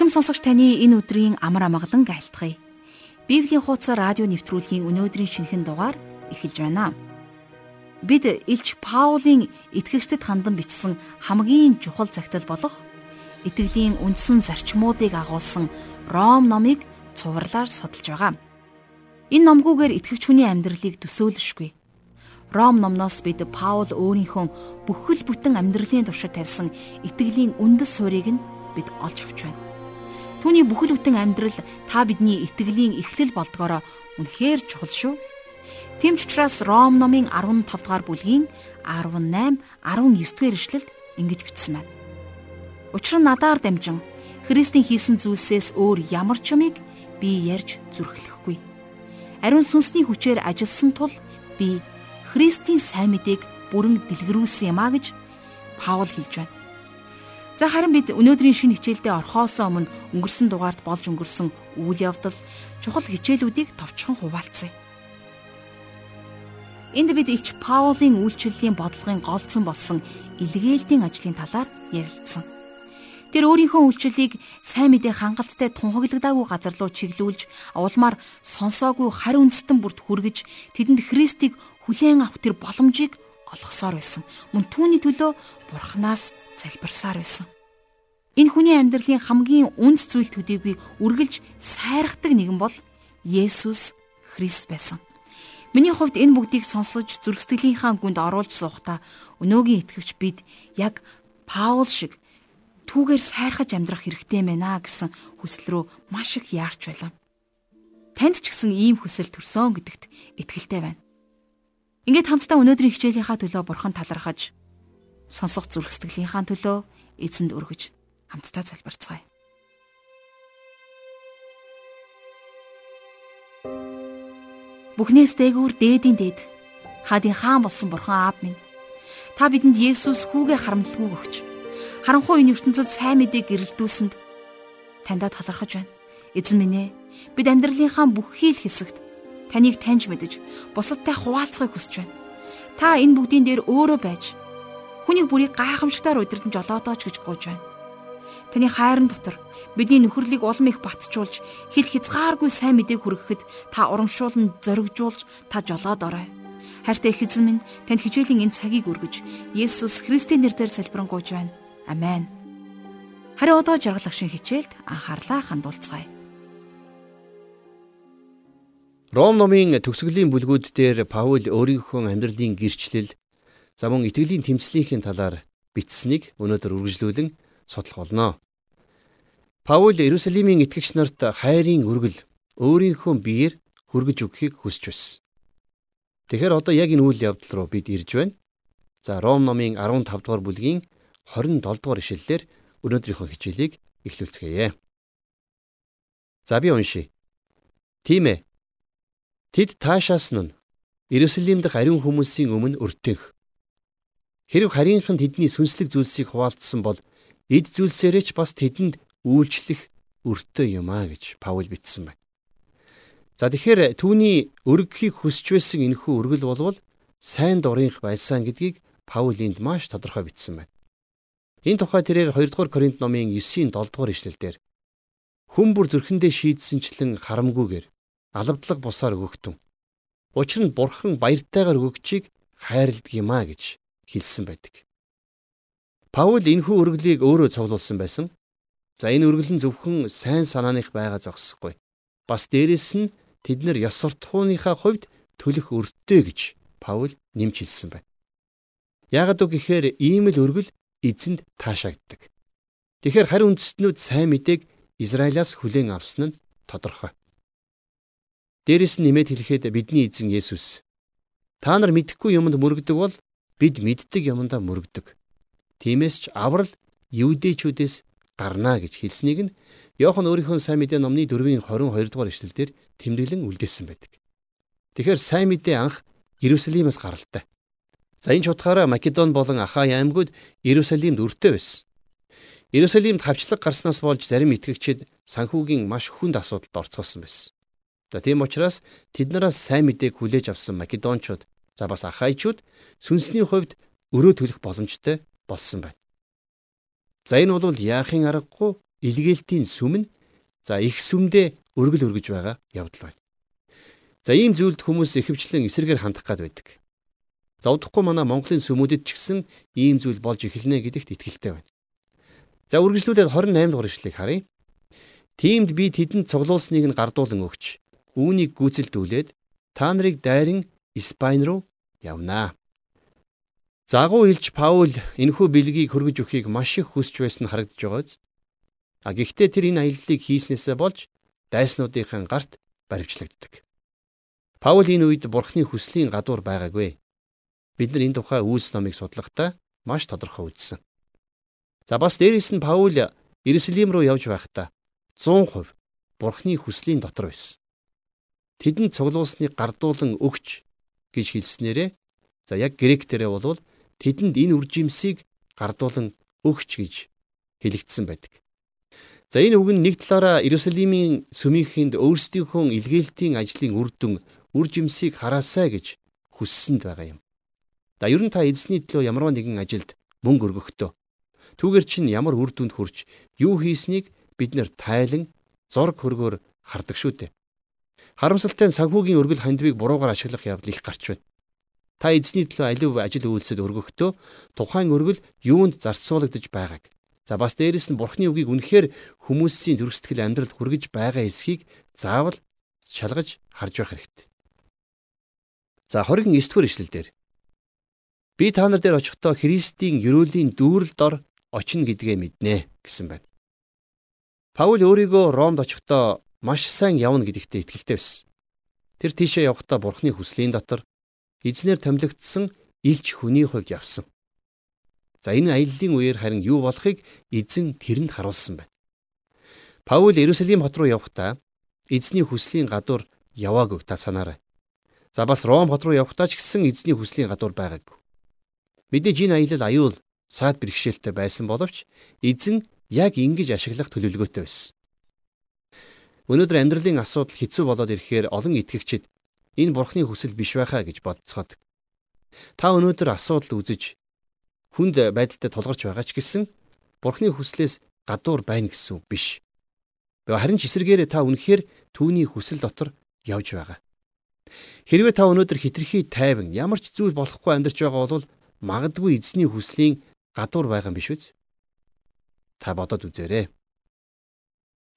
Эрхэм сонсогч таны энэ өдрийн амар амгалан айлтгая. Библийн хуудас радио нэвтрүүлгийн өнөөдрийн шинэхэн дугаар эхэлж байна. Бид Илч Паулийн итгэгчдэд хандан бичсэн хамгийн чухал загтал болох итгэлийн үндсэн зарчмуудыг агуулсан Ром номыг цувралаар судалж байгаа. Энэ номгүйгээр итгэгч хүний амьдралыг төсөөлшгүй. Ром номноос бид Паул өөрийнхөө бүхэл бүтэн амьдралын туршид тавьсан итгэлийн үндэс суурийг нь бид олж авч байна. Түүний бүхэл бүтэн амьдрал та бидний итгэлийн эхлэл болдгоороо үнэхээр чухал шүү. Тэм ч учраас Ром номын 15 дугаар бүлгийн 18, 19 дугаар ишлэлд ингэж бичсэн байна. Учир нь надаар дамжин Христийн хийсэн зүйлсээс өөр ямар ч юмыг би ярьж зүрхлэхгүй. Ариун сүнсний хүчээр ажилласан тул би Христийн сайн мэдээг бүрэн дэлгэрүүлсэн юм а гэж Паул хэлж байна. За харин бид өнөөдрийн шинэ хичээлдээ орхоос өмнө өнгөрсөн дугаард болж өнгөрсөн үйл явдал чухал хичээлүүдийг товчхон хуваалцъя. Энд бид Илч Паулийн үйлчлэлийн бодлогын голцсон болсон илгээлтийн ажлын талаар ярилцсан. Тэр өөрийнхөө үйлчлэлийг сайн мэдээ хангалттай тунхаглагдаагүй газар руу чиглүүлж, улмаар сонсоогүй харь үндэстэн бүрт хүргэж, тэдэнд Христийг хүлээн авах тэр боломжийг олгосоор байсан. Мөн түүний төлөө бурхнаас залбирсаар байсан. Энэ хүний амьдралын хамгийн үнц зүйл төдийгүй үргэлж сайрахдаг нэгэн бол Есүс Христ байсан. Миний хувьд энэ бүгдийг сонсож зүрх сэтгэлийнхаа гүнд оруулж суухдаа өнөөгийн итгэгч бид яг Паул шиг түүгээр сайрхаж амьдрах хэрэгтэй мэнэ гэсэн хүсэл рүү маш их яарч байлаа. Танд ч гэсэн ийм хүсэл төрсөн гэдэгт итгэлтэй байна. Ингээд хамтдаа өнөөдрийн хичээлийнхаа төлөө бурхан талархаж сонсох зүрх сэтгэлийнхаа төлөө эзэнд өргөж хамтдаа залбирцгаая. Бүхнээс дээгүүр дээдийн дээд хаадын хаан болсон бурхан аав минь та бидэнд Есүс хүүгээ харамлалгүй өгч харанхуй энэ ертөнцид сайн мэдээг гэрэлтүүлсэнд таньдаа талархаж байна. Эзэн минь ээ бид амьдралынхаа бүхий л хэсэгт таныг таньж мэдэж бусадтай хуваалцахыг хүсэж байна. Та энэ бүгдийн дээр өөрөө байж хүнийг бүрийг гайхамшигтаар удирдан жолоодооч гэж гуйж байна. Таны хайрын дотор бидний нөхөрлийг улам их батжуулж хэр хязгааргүй сайн мэдээг хүргэхэд та урамшуулн зоригжуулж та жолоод орой. Хайртай их эзэн минь танд хичээлийн энэ цагийг өргөж Есүс Христийн нэрээр залбирanгуйж байна. Амен. Хариу одоо жаргалах шин хичээлд анхаарлаа хандуулцгаая. Ром номын төгсгөлийн бүлгүүд дээр Паул өөрийнхөө амьдралын гэрчлэл за мөн итгэлийн тэмцлийнхээ талаар бичсэнийг өнөөдөр үргэлжлүүлэн судлах болно. Паул Иерусалимийн итгэгч нарт хайрын үргэл өөрийнхөө биеэр хүргэж өгөхийг хүсэж байсан. Тэгэхээр одоо яг энэ үйл явдал руу бид ирж байна. За Ром номын 15 дугаар бүлгийн 27 дугаар ишлэлээр өнөөдрийнхөө хичээлийг эхлүүлцгээе. За би уншия. Тийм ээ. Тэд таашаасан нь Иерусалим дахь ариун хүмүүсийн өмнө өртөөх. Хэрв харийнхан тэдний сүнслэг зүйлсийг хуваалцсан бол эд зүйлсээрээ ч бас тэдэнд үйлчлэх өртөө юм а гэж Паул бичсэн байна. За тэгэхээр түүний өргөхийг хүсч байсан энэхүү өргөл болвол сайн дурынх байсан гэдгийг Паул энд маш тодорхой бичсэн байна. Энэ тухай тэрээр 2 дугаар Коринт номын 9-ийн 7 дугаар ишлэлдэр хүн бүр зүрхэндээ шийдсэнчлэн харамгүйгээр алавдлаг бусаар өгөгдөн. Учир нь бурхан баяртайгаар өгөгчийг хайрладаг юм а гэж хэлсэн байдаг. Паул энэхүү өргөлийг өөрөө цуглуулсан байсан. За энэ өргөл нь зөвхөн сайн санааных байгаа зогсохгүй. Бас дээрэс нь тэд нар ёс суртахууныхаа хувьд төлөх өртөө гэж Паул нэмж хэлсэн байна. Яагад үг гэхээр ийм л өргөл эзэнд таашаагддаг. Тэгэхээр харь үндэстнүүд сайн мэдээг Израилаас хүлээн авсан нь тодорхой. Дээрэс нь нэмээд хэлэхэд бидний эзэн Есүс та нар мэдхгүй юмд мөрөгдөг бол бид мэддэг юмдаа мөрөгдөг. Тиймээс ч аврал юудэчүүдээс гарна гэж хэлснийг нь Иохан өөрийнхөө сайн мэдээ номны 4-ийн 22 дугаар эшлэлдэр тэмдэглэн үлдээсэн байдаг. Тэгэхээр сайн мэдээ анх Иерусалимаас гаралтай. За энэ ч утгаараа Македон болон Ахай аймагуд Иерусалимд өртөө байсан. Иерусалимд хавчлаг гарснаас болж зарим итгэгчид санхүүгийн маш хүнд асуудалд орцоосон байсан. За тийм учраас тэднээс сайн мэдээг хүлээж авсан македончууд за бас ахайчууд сүнсний хувьд өрөө төлөх боломжтой болсон байна. За энэ бол яахын аргагүй илгээлтийн сүм нь за их сүмдээ өргөл өргөж байгаа явдал байна. За ийм зүйлд хүмүүс ихэвчлэн эсэргээр хандах гад байдаг. За удахгүй манай Монголын сүмүүдэд ч гэсэн ийм зүйл болж эхэлнэ гэдэгт итгэлтэй байна. За үргэлжлүүлээд 28 дугаар ишлэгийг харъя. Тиймд би тэдэнд цуглуулсныг нь гардуулан өгч үүнийг гүйцэлдүүлээд та нарыг дайран Испани руу явнаа. Загуу илч Паул энэхүү бэлгийг хөргөж өгөхийг маш их хүсч байсан харагдаж байгааз. А гэхдээ тэр энэ аяллыг хийснээсээ болж дайснуудынхаа гарт баривчлагддаг. Паул энэ үед бурхны хүслийн гадуур байгаагүй. Бид нар энэ тухай үйлс номыг судлахдаа маш тодорхой үзсэн. За бас дээрэс нь Паул Иерусалим руу явж байхдаа 100% бурхны хүслийн дотор байсан. Тэдэнд цуглуулсныг гардуулан өгч гэж хэлснээрээ за яг гректэрээ бол тэдэнд энэ үржимсийг гардуулан өгч гэж хэлэгдсэн байдаг. За энэ үг нь нэг талаараа Иерусалимийн сүмийнхэнд өөрсдийнхөө илгээлтийн ажлын үр дүн, үр жимсийг хараасай гэж хүссэнд байгаа юм. За ер нь та эзний төлөө ямарваа нэгэн ажилд мөнгө өргөхдөө түүгээр чинь ямар үр дүнд хүрч юу хийснийг бид нэр тайлан зург хөргөөр хардаг шүү дээ. Харамсалтай нь санхүүгийн өргөл хандвыг буруугаар ашиглах явдал их гарч байна. Та эзний төлөө аливаа ажил үйлсэд өргөхдөө тухайн өргөл юунд зарцуулагдж байгааг За бас дээрэс нь Бурхны үгийг үнэхээр хүмүүсийн зүрх сэтгэл амьдралд хүргэж байгаа эсхийг заавал шалгаж харж байх хэрэгтэй. За 29 дугаар ишлэлдэр би та нар дээр очихдоо Христийн ерөөлийн дүүрэл дор очино гэдгээ мэднэ гэсэн байна. Паул өөрийгөө Ромд очихдоо маш сайн явна гэдэгтээ итгэлтэй байсан. Тэр тийшээ явахдаа Бурхны хүслийн дотор эзнэр томилогдсон илч хүний хувьд явсан. За энэ аяллаа үеэр харин юу болохыг эзэн тэрэнд харуулсан байна. Паул Иерусалим хот руу явахдаа эзний хүслийн гадуур яваагүй та санаарай. За бас Ром хот руу явахдаа ч гэсэн эзний хүслийн гадуур байгаагүй. Мэдээж энэ аялал аюул саад бэрхшээлтэй байсан боловч эзэн яг ингэж ашиглах төлөвлөгөөтэй байсан. Өнөөдөр амьдралын асуудал хэцүү болоод ирэхээр олон итгэгчид энэ бурхны хүсэл биш байхаа гэж бодцоход. Та өнөөдөр асуудал үзэж хүнд байдалтай тулгарч байгаа ч гэсэн Бурхны хүслээс гадуур байна гэсэн үг биш. Харин ч эсэргээрээ та үнэхээр түүний хүсэл дотор явж байгаа. Хэрвээ та өнөөдөр хитрхи тайван ямар ч зүйл болохгүй амьдарч байгаа бол магадгүй эзний хүслийн гадуур байгаа юм биш үз? Та бодоод үзээрэй.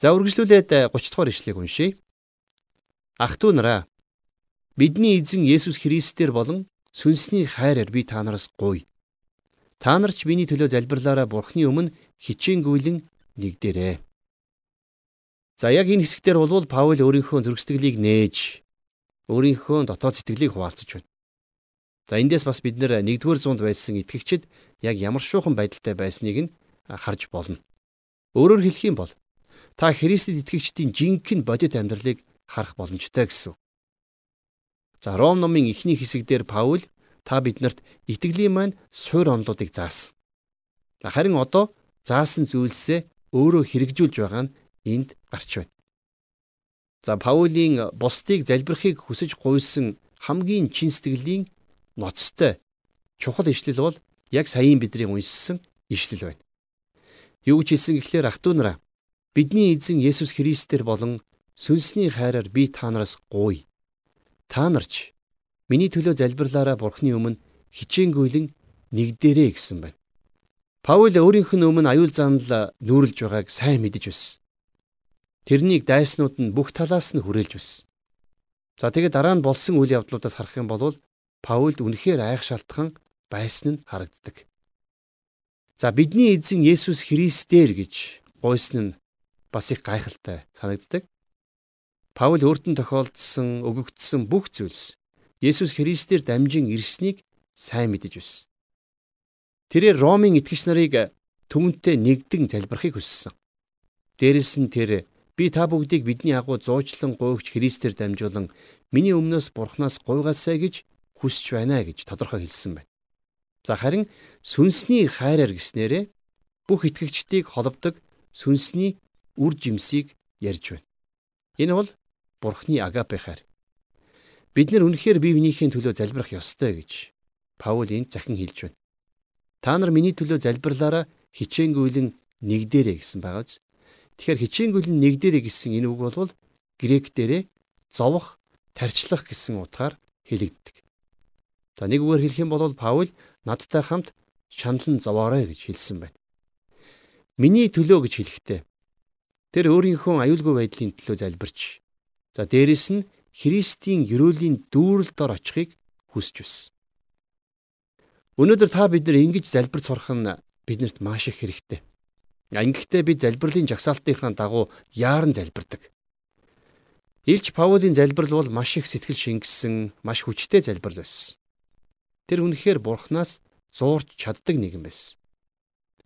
За үргэлжлүүлээд 30 дугаар ишлэгийг уншийе. Ах トゥ нараа бидний эзэн Есүс Христээр болон сүнсний хайраар би та нараас гуй. Та нар ч миний төлөө залбирлаараа Бурхны өмнө хичээнгүйлэн нэгдэрээ. За яг энэ хэсэгтэр болвол Паул өөрийнхөө зөргсдгэлийг нээж өөрийнхөө дотоод сэтгэлийг хуваалцаж байна. За эндээс бас бид нэр 1-р зуунд байсан итгэгчид яг ямар шуухан байдалтай байсныг нь харж болно. Өөрөөр хэлэх юм бол та Христэд итгэгчдийн жинхэнэ бодит амьдралыг харах боломжтой гэсэн. За Ром номын эхний хэсэгдэр Паул та биднэрт итгэлийн маань суур онлуудыг заасан. Харин одоо заасан зүйлсээ өөрөө хэрэгжүүлж байгаа нь энд гарч байна. За Паулийн бусдыг залбирахыг хүсэж гуйсан хамгийн чин сэтгэлийн ноцтой чухал ишлэл бол яг саяын бидний уншсан ишлэл байна. Юу гэж хэлсэн гэхлээр ах トゥ нараа бидний эзэн Есүс Христээр болон сүнсний хайраар би та нараас гуй. Та нарч Миний төлөө залбирлаараа Бурхны өмнө хичээнгүйлэн нэгдэрээ гэсэн байна. Паул өөрийнх нь өмнө аюул занал нүүрлж байгааг сайн мэдэж байсан. Тэрнийг дайснууд нь бүх талаас нь хүрээлж байсан. За тэгээд дараа нь болсон үйл явдлуудаас харах юм бол Паулд үнэхээр айх шалтгаан байсан нь харагддаг. За бидний эзэн Есүс Христээр гэж гуйсан нь бас их гайхалтай санагддаг. Паул өөртөө тохиолдсон өгөгдсөн бүх зүйлс Есүс Христээр дамжин ирснийг сайн мэдэж байсан. Тэрээр Ромын итгэгч нарыг түмэнтэй нэгдэн залбирахыг хүссэн. Дээрэс нь тэр би та бүгдийг бидний агуу зуучлан гуйгч Христээр дамжуулан миний өмнөөс Бурханаас гуйгаасай гэж хүсэж байна гэж тодорхой хэлсэн байна. За харин сүнсний хайраар гиснээрээ бүх итгэгчдийг холбодог сүнсний үр жимсийг ярьж байна. Энэ бол Бурхны агапе хайр. Бид нар үнэхээр бие биенийхээ төлөө залбирах ёстой гэж Паул энд захин хэлж байна. Та нар миний төлөө залбирлаараа хичээнгүйлэн нэгдэрэй гэсэн байгааз. Тэгэхээр хичээнгүйл нь нэгдэрэ гэсэн энэ үг бол грек дээрээ зовох, тарчлах гэсэн утгаар хэлэгддэг. За нэг үгээр хэлэх юм бол Паул надтай хамт шаналн зовоорой гэж хэлсэн байна. Миний төлөө гэж хэлэхдээ тэр өөрийнхөө аюулгүй байдлын төлөө залбирч за дээрэс нь Христийн ерөөлийн дүүрэл дор очихыг хүсэж байсан. Өнөөдөр та бид нар ингэж залбирч сурах нь биднэрт маш их хэрэгтэй. Ингэхдээ бид залбирлын жагсаалтынхаа дагуу яаран залбирдаг. Илч Паулийн залбирал бол маш их сэтгэл шингэсэн, маш хүчтэй залбирал байсан. Тэр үнэхээр Бурханаас зуурч чаддаг нэгэн байсан.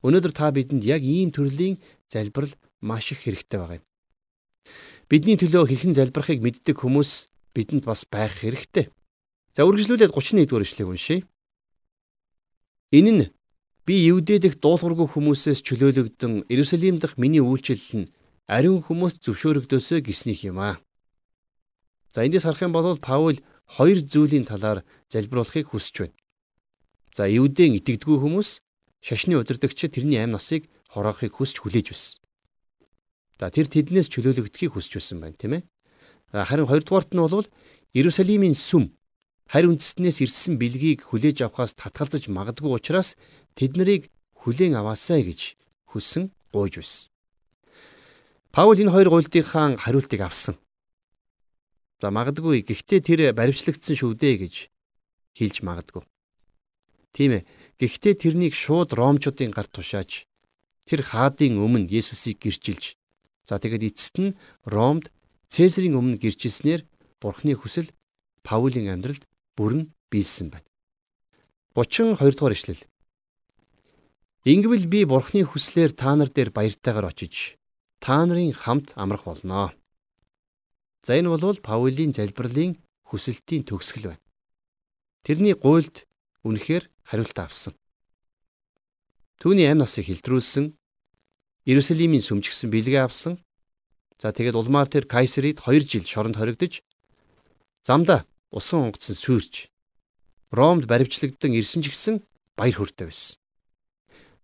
Өнөөдөр та бидэнд яг ийм төрлийн залбирал маш их хэрэгтэй байгаа юм. Бидний төлөө хэрхэн залбирахыг мэддэг хүмүүс бидэнд бас байх хэрэгтэй. За үргэлжлүүлээд 31-р эшлэгийг уншийе. Энэ нь Би Евдэ дэх дуулуургүй хүмүүсээс чөлөөлөгдөн Иерусалим дахь миний үйлчлэл нь ариун хүмүүст зөвшөөрөгдөөсэй гэсних юм аа. За эндээс харах юм бол Паул хоёр зүйлийн талаар залбируулахыг хүсэж байна. За Евдэн итгэдэггүй хүмүүс шашны удирдагчид тэрний амь насыг хороохыг хүсч хүлээж байсан. За тэр тэднээс чөлөөлөгдөхийг хүсэж байсан байна, тийм ээ. Харин хоёрдугаарт нь бол Иерусалимийн сүм харь үндэстнээс ирсэн бэлгийг хүлээж авахаас татгалзаж магадгүй учраас тэд нарыг хүлээн аваасай гэж хүссэн гуйж байсан. Паул энэ хоёр гуйлдынхаа хариултыг авсан. За магадгүй гэхдээ тэр баримтлагдсан шүү дээ гэж хэлж магадгүй. Тийм ээ. Гэхдээ тэрнийг шууд ромчуудын гар тушааж тэр хаадын өмнө Есүсийг гэрчилж за тэгээд эцэст нь Ромд Цэсарын өмнө гэрчилснээр Бурхны хүсэл Паулийн амьдралд бүрэн биелсэн байна. 32 дугаар ишлэл. Ингэвэл би Бурхны хүслээр та нар дээр баяртайгаар очиж та нарын хамт амрах болноо. За энэ бол Паулийн залбирлын хүсэлтийн төгсгөл байна. Тэрний гуйлд үнэхээр хариулт авсан. Түүний амь насыг хилтрүүлсэн, Иерусалимийн сүмжгсэн бэлгээ авсан. За тэгээд улмаар тэр Кайсерид 2 жил шоронд хоригдож замда усан онгоцсон сүйрч Ромд баривчлагдсан ирсэн ч гэсэн баяр хөөртэй байсан.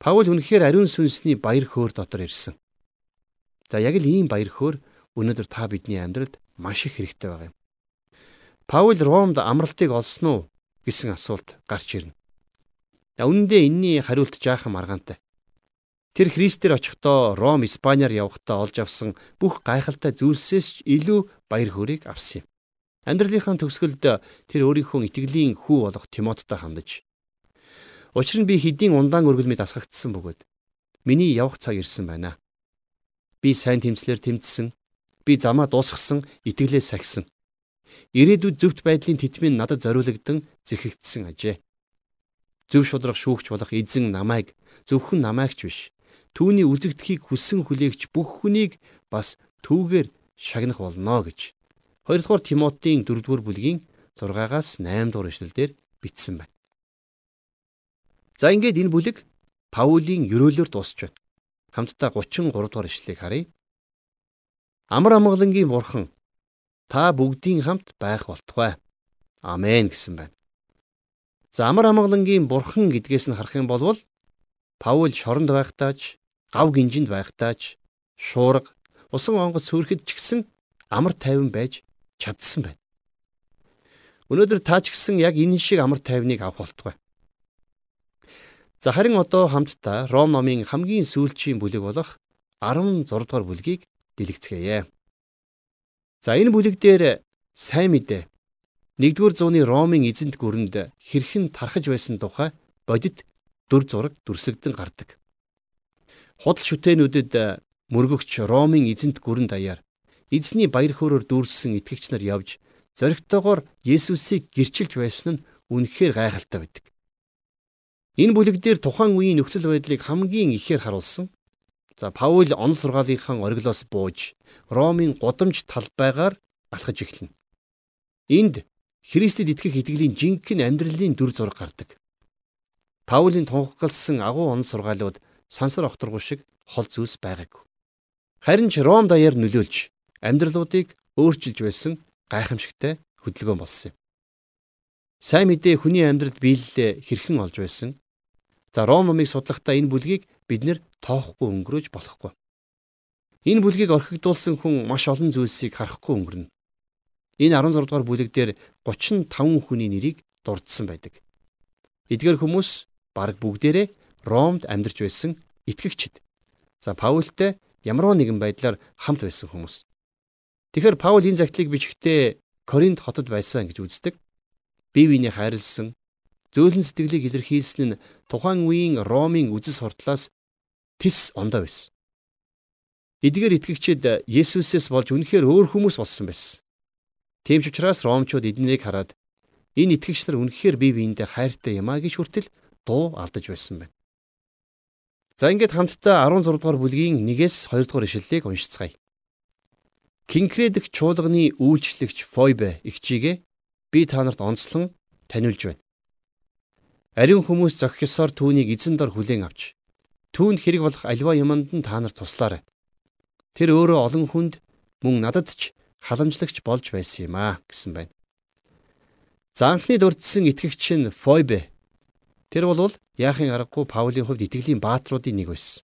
Паул үнэхээр ариун сүнсний баяр хөөр дотор ирсэн. За яг л ийм баяр хөөр өнөөдөр та бидний амьдралд маш их хэрэгтэй байгаа юм. Паул Ромд амралтыг олсон уу гэсэн асуулт гарч ирнэ. Үнэндээ энэний хариулт жаахан маргаантай. Тэр Христээр очихдоо Ром, Испаниар явахдаа олж авсан бүх гайхалтай зүйлсээс ч илүү баяр хөөргийг авсан юм. Амьдралынхаа төгсгөлд тэр өөрийнхөө итгэлийн хүү болох Тимоттой хандаж Учир нь би хэдийн ундаан өргөлмөд асгагдсан бөгөөд миний явах цаг ирсэн байна. Би сайн тэмцлэр тэмцсэн. Би замаа дуусгасан, итгэлээ сахисан. Ирээдүйд зөвхт байдлын тэтмийн надад зориулагдсан зэхэгдсэн ажээ. Зөв шудрах шүүгч болох эзэн намайг зөвхөн намайгч биш. Түүний үзэгдэхийг хүссэн хүлээгч бүх хүнийг бас түүгээр шагнах болно гэж 2 дугаар Тимотийн 4 дугаар бүлгийн 6-аас 8 дугаар эшлэлдэр бичсэн байна. За ингээд энэ бүлэг Паулийн ерөөлөөр дуусч байна. Хамтдаа 33 дугаар эшлэлийг харъя. Амар амгалангийн бурхан та бүгдийн хамт байх болтугай. Амен гэсэн байна. За амар амгалангийн бурхан гэдгээс нь харах юм бол Паул шоронд байхдаач, гав гинжинд байхдаач, шуурга, усан онгоц сүрхэд ч гэсэн амар тайван байж чадсан байна. Өнөөдөр та ч гэсэн яг энэ шиг амар тайвныг авах болтугай. За харин одоо хамтдаа Ром номын хамгийн сүүлчийн бүлэг болох 16 дугаар бүлгийг дэлгэцгээе. За энэ бүлэг дээр сайн мэдээ 1-р зууны Ромын эзэнт гүрэнд хэрхэн тархаж байсан тухай бодит дүр зураг дүрслэгдэн гардаг. Худал шүтээнүүдэд мөргөгч Ромын эзэнт гүрэн даяар эзний баяр хөөрөөр дүүрсэн итгэгч нар явж зоригтойгоор Есүсийг гэрчилж байсан нь үнэхээр гайхалтай байдаг. Энэ бүлэг дээр тухайн үеийн нөхцөл байдлыг хамгийн ихээр харуулсан. За Паул онол сургаалынхаа ориглоос бууж Ромын гудамж талбайгаар алхаж эхэлнэ. Энд Христэд итгэх итгэлийн жинхэнэ амьдралын дүр зураг гардаг. Паулийн тунхагласан агуу онол сургаалууд сансар огторгуу шиг хол зүйлс байгаагүй. Харин ч Ром даяар нөлөөлж амьдралуудыг өөрчилж байсан гайхамшигтай хөдөлгөөн болсон юм. Сайн мэдээ хүний амьдралд биелэлээ хэрхэн олж байсан. За Ром номыг судлахдаа энэ бүлгийг бид нэр тоохгүй өнгөрөөж болохгүй. Энэ бүлгийг орхигдуулсан хүн маш олон зүйлсийг харахгүй өнгөрнө. Энэ 16 дугаар бүлэг дээр 35 хүний нэрийг дурдсан байдаг. Эдгээр хүмүүс баг бүгдээрээ Ромд амьдарч байсан итгэгчид. За Паултай ямар нэгэн байдлаар хамт байсан хүмүүс. Тэгэхээр Паул энэ загтлыг бичгтээ Коринт хотод байсан гэж үздэг. Бие биенийг хайрлсан, зөөлөн сэтгэлийг илэрхийлсэн нь тухайн үеийн Ромын үзэс хортлоос тис ондоо байсан. Эдгээр итгэгчид Есүсээс болж үнэхээр өөр хүмүүс болсон байсан. Тийм ч учраас ромчууд эднийг хараад энэ итгэгч нар үнэхээр бие биендээ хайртай юм а гэж хүртэл дуу алдаж байсан байна. За ингээд хамтдаа 16 дугаар бүлгийн 1-ээс 2 дугаар ишлэлийг уншицгаая. Кинкредх чуулганы үйлчлэгч Фойбе ихчигээ би та нарт онцлон таниулж байна. Ариун хүмүүс зохисоор түүнийг эзэн дор хүлээн авч түүнд хэрэг болох альва юмд нь та нарт туслаарай. Тэр өөрөө олон хүнд мөн надад ч халамжлагч болж байсан юм аа гэсэн байна. За анхны дурдсан итгэгч нь Фойбе. Тэр бол яахын аргагүй Паулийн хувьд итгэлийн баатруудын нэг байсан.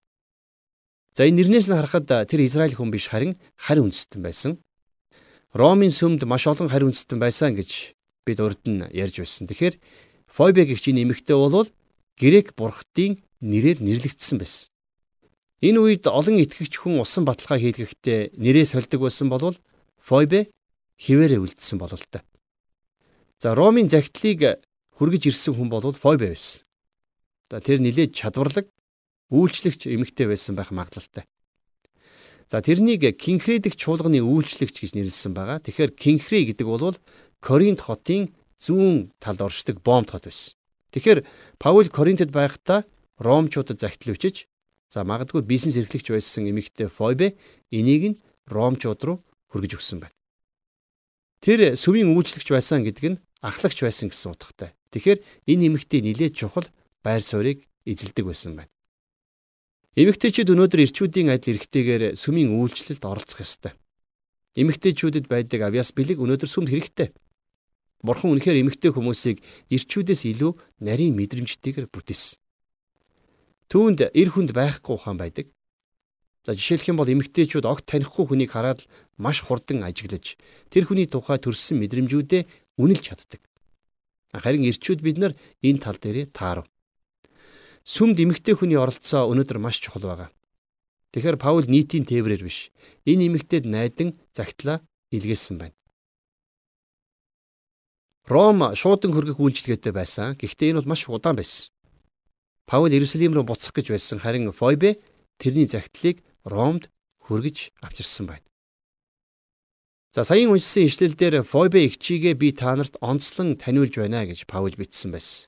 За энэ нэрнээс нь харахад тэр Израиль хүн биш харин харь үндэстэн байсан. Ромын сүмд маш олон харь үндэстэн байсан гэж бид урд нь ярьж байсан. Тэгэхээр Фойбе гэгч энэ эмэгтэй бол грек бурхтын нэрээр нэрлэгдсэн байсан. Энэ үед олон итгэгч хүн усан баталгаа хийлгэхдээ нэрээ сольдог байсан болвол Фойбе хിവэрэ үлдсэн бололтой. За Ромын загтлыг хүргэж ирсэн хүн бол Фойбе байсан. За тэр нилээд чадварлаг үйлчлэгч эмэгтэй байсан байх магадлалтай. За тэрнийг Кинхридэх чуулганы үйлчлэгч гэж нэрлсэн байгаа. Тэгэхээр Кинхри гэдэг бол Коринт хотын зүүн талд оршдог бомб хот байсан. Тэгэхээр Паул Коринтод байхдаа ромчуудад загтал өчөж За магадгүй бизнес эрхлэгч байсан эмэгтэй Фойбе энийг нь ромчууд руу хүргэж өгсөн байна. Тэр сүвийн үйлчлэгч байсан гэдэг нь ахлагч байсан гэсэн утгатай. Тэгэхээр энэ эмэгтэй нилээд чухал байр суурийг эзэлдэг байсан байна. Эмэгтэйчүүд өнөөдөр ирчүүдийн адил эрхтэйгээр сүмийн үйлчлэлд оролцох ёстой. Эмэгтэйчүүдэд байдаг авьяас бэлэг өнөөдөр сүмд хэрэгтэй. Бурхан үнэхээр эмэгтэй хүмүүсийг ирчүүдээс илүү нарийн мэдрэмжтэйгээр бүтээсэн. Түүнд эр хүнд байхгүй ухаан байдаг. За жишээлх юм бол эмэгтэйчүүд огт танихгүй хүнийг хараад л маш хурдан ажиглаж тэр хүний тухай төрсэн мэдрэмжүүдээ үнэлж чаддаг. Харин эрчүүд бид нар энэ тал дээр таарав. Сүмд эмэгтэй хүний оролцоо өнөөдөр маш чухал байгаа. Тэгэхээр Паул нийтийн тээврээр биш. Энэ эмэгтэйд найдан загтлаа илгээсэн байна. Ром шуудан хөргөх үйлчлэгээтэй байсан. Гэхдээ энэ бол маш удаан байсан. Паул Иерусалим руу буцах гэж байсан харин Фойбе тэрний загтлыг Ромд хүргэж авчирсан байна. За саяын уншсан ишлэлдэр Фойбе ихчигээ би та нарт онцлон таниулж байна гэж Паул бичсэн байсан.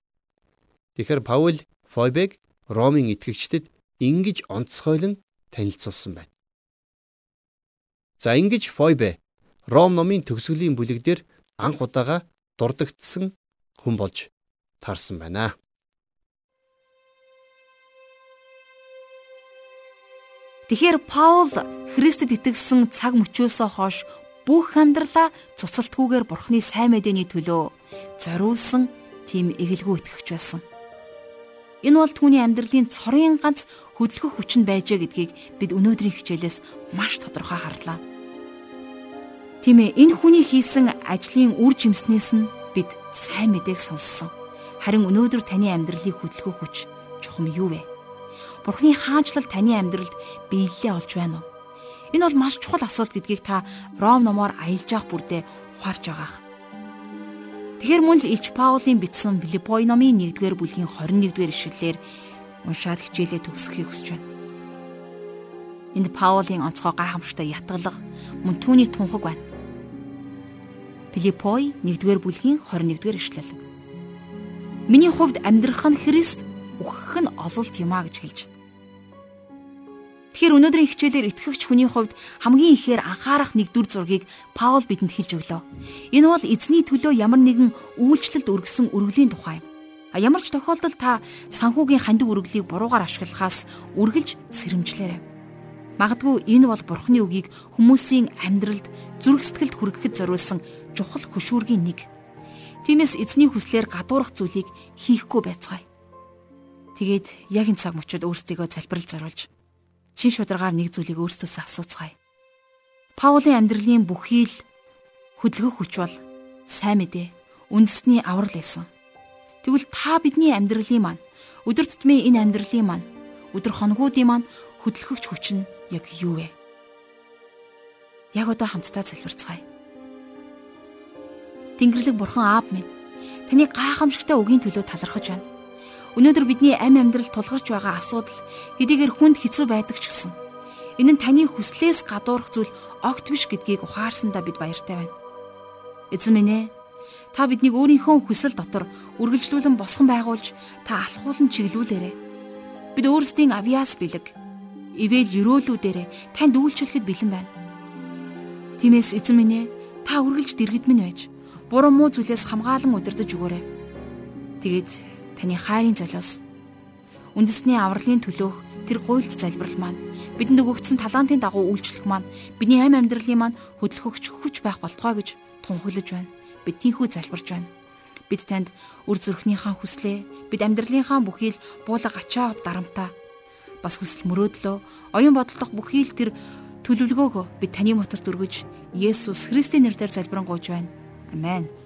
Тэгэхээр Паул Фойбег Ромын итгэгчдэд ингэж онцгойлон танилцуулсан байна. За ингэж Фойбе Ром номын төгсгөлийн бүлэг дээр анх удаага дурдгдсан хүн болж таарсан байна. Тэгэхээр Паул Христэд итгэсэн цаг мөчөөсөө хойш бүх амьдралаа цуцалтгүйгээр Бурхны сайн мэдээний төлөө зориулсан тийм эгэлгүй итгэгч байсан. Энэ бол түүний амьдралын цорын ганц хөдөлгөх хүчин байжээ гэдгийг бид өнөөдрийн хичээлээс маш тодорхой харлаа. Тийм ээ энэ хүний хийсэн ажлын үр жимснээс нь бид сайн мэдээг сонссон. Харин өнөөдөр таны амьдралыг хөдөлгөх хүч чухам юу вэ? Бурхны хаанчлал таны амьдралд биелэлээ олж байна уу? Энэ бол маш чухал асуулт гэдгийг та Ром номоор аялж явах бүрдээ ухаарч байгаах. Тэгэхэр мөн л Илч Паулийн бичсэн Филиппой номын 1-р бүлгийн 21-р ишлэлээр уншаад хичээлээ төгсөхийг хүсэж байна. Энд Паулийн онцгой гайхамшигтай ятгалга мөн түүний тунхаг байна. Филиппой 1-р бүлгийн 21-р ишлэл. Миний хувьд амьдрах нь Христ, үхэх нь ололт юм а гэж хэлж Тэгэхээр өнөөдрийн хичээлээр итгэгч хүний хувьд хамгийн ихээр анхаарах нэг дүр зургийг Паул бидэнд хэлж өглөө. Энэ бол эзний төлөө ямар нэгэн үйлчлэлд өргөсөн өргөлийн тухай. А ямар ч тохиолдолд та санхүүгийн хандив өргөлийг буруугаар ашиглахаас үргэлж сэрэмжлээрэй. Магадгүй энэ бол Бурхны үгийг хүмүүсийн амьдралд зүрх сэтгэлд хүргэхэд зориулсан чухал хөшүүргийн нэг. Тиймээс эзний хүслээр гадуурх зүйлийг хийхгүй байцгаая. Тэгээд яг энэ цаг мөчид өөрсдийгөө залбирал зориулж чин шударгаар нэг зүйлийг өөрсдөөсөө асууцгаая. Паулийн амьдралын бүхий л хөдөлгөх хүч бол сайн мэдээ, үндэсний аврал байсан. Тэгвэл та бидний амьдралын маань өдөр тутмын энэ амьдралын маань өдөр хоногуудын маань хөдөлгөгч хүч нь яг юу вэ? Яг одоо хамтдаа залбирцгаая. Тэнгэрлэг бурхан аав минь таны гайхамшигтай үгийн төлөө талархаж байна. Өнөөдөр бидний амь амьдрал тулгарч байгаа асуудал хэдийгээр хүнд хэцүү байдаг ч гэсэн энэ нь таны хүслээс гадуурх зүйл огт биш гэдгийг ухаарсандаа бид баяртай байна. Эзэн минь ээ та биднийг өөрийнхөө хүсэл дотор үргэлжлүүлэн босгон байгуулж та алхуулан чиглүүлээрэ. Бид өөрсдийн авиас бэлэг ивэл өрөөлүүдээрээ танд үйлчлэхэд бэлэн байна. Тиймээс эзэн минь ээ та үргэлж дэргэд минь байж буруу муу зүйлээс хамгаалan удирдах өгөөрэй. Тэгээд таны хайрын золиос үндэсний авралын төлөөх тэр гуйлд залбирал маань бидэнд өгөгдсөн талантын дагуу үйлчлэх маань бидний амь амьдралын маань хөдөлгөгч хүч байх болтугай гэж тунхаглаж байна. Бид тийхүү залбирч байна. Бид танд үр зүрхнийхаа хүслээ, бид амьдралынхаа бүхий л буулга ачаа дарамтаа бас хүсэл мөрөөдлөө, оюун бодолдох бүхий л тэр төлөвлөгөөгөө бид таны моторт өргөж Есүс Христийн нэрээр залбирanгуйж байна. Амен.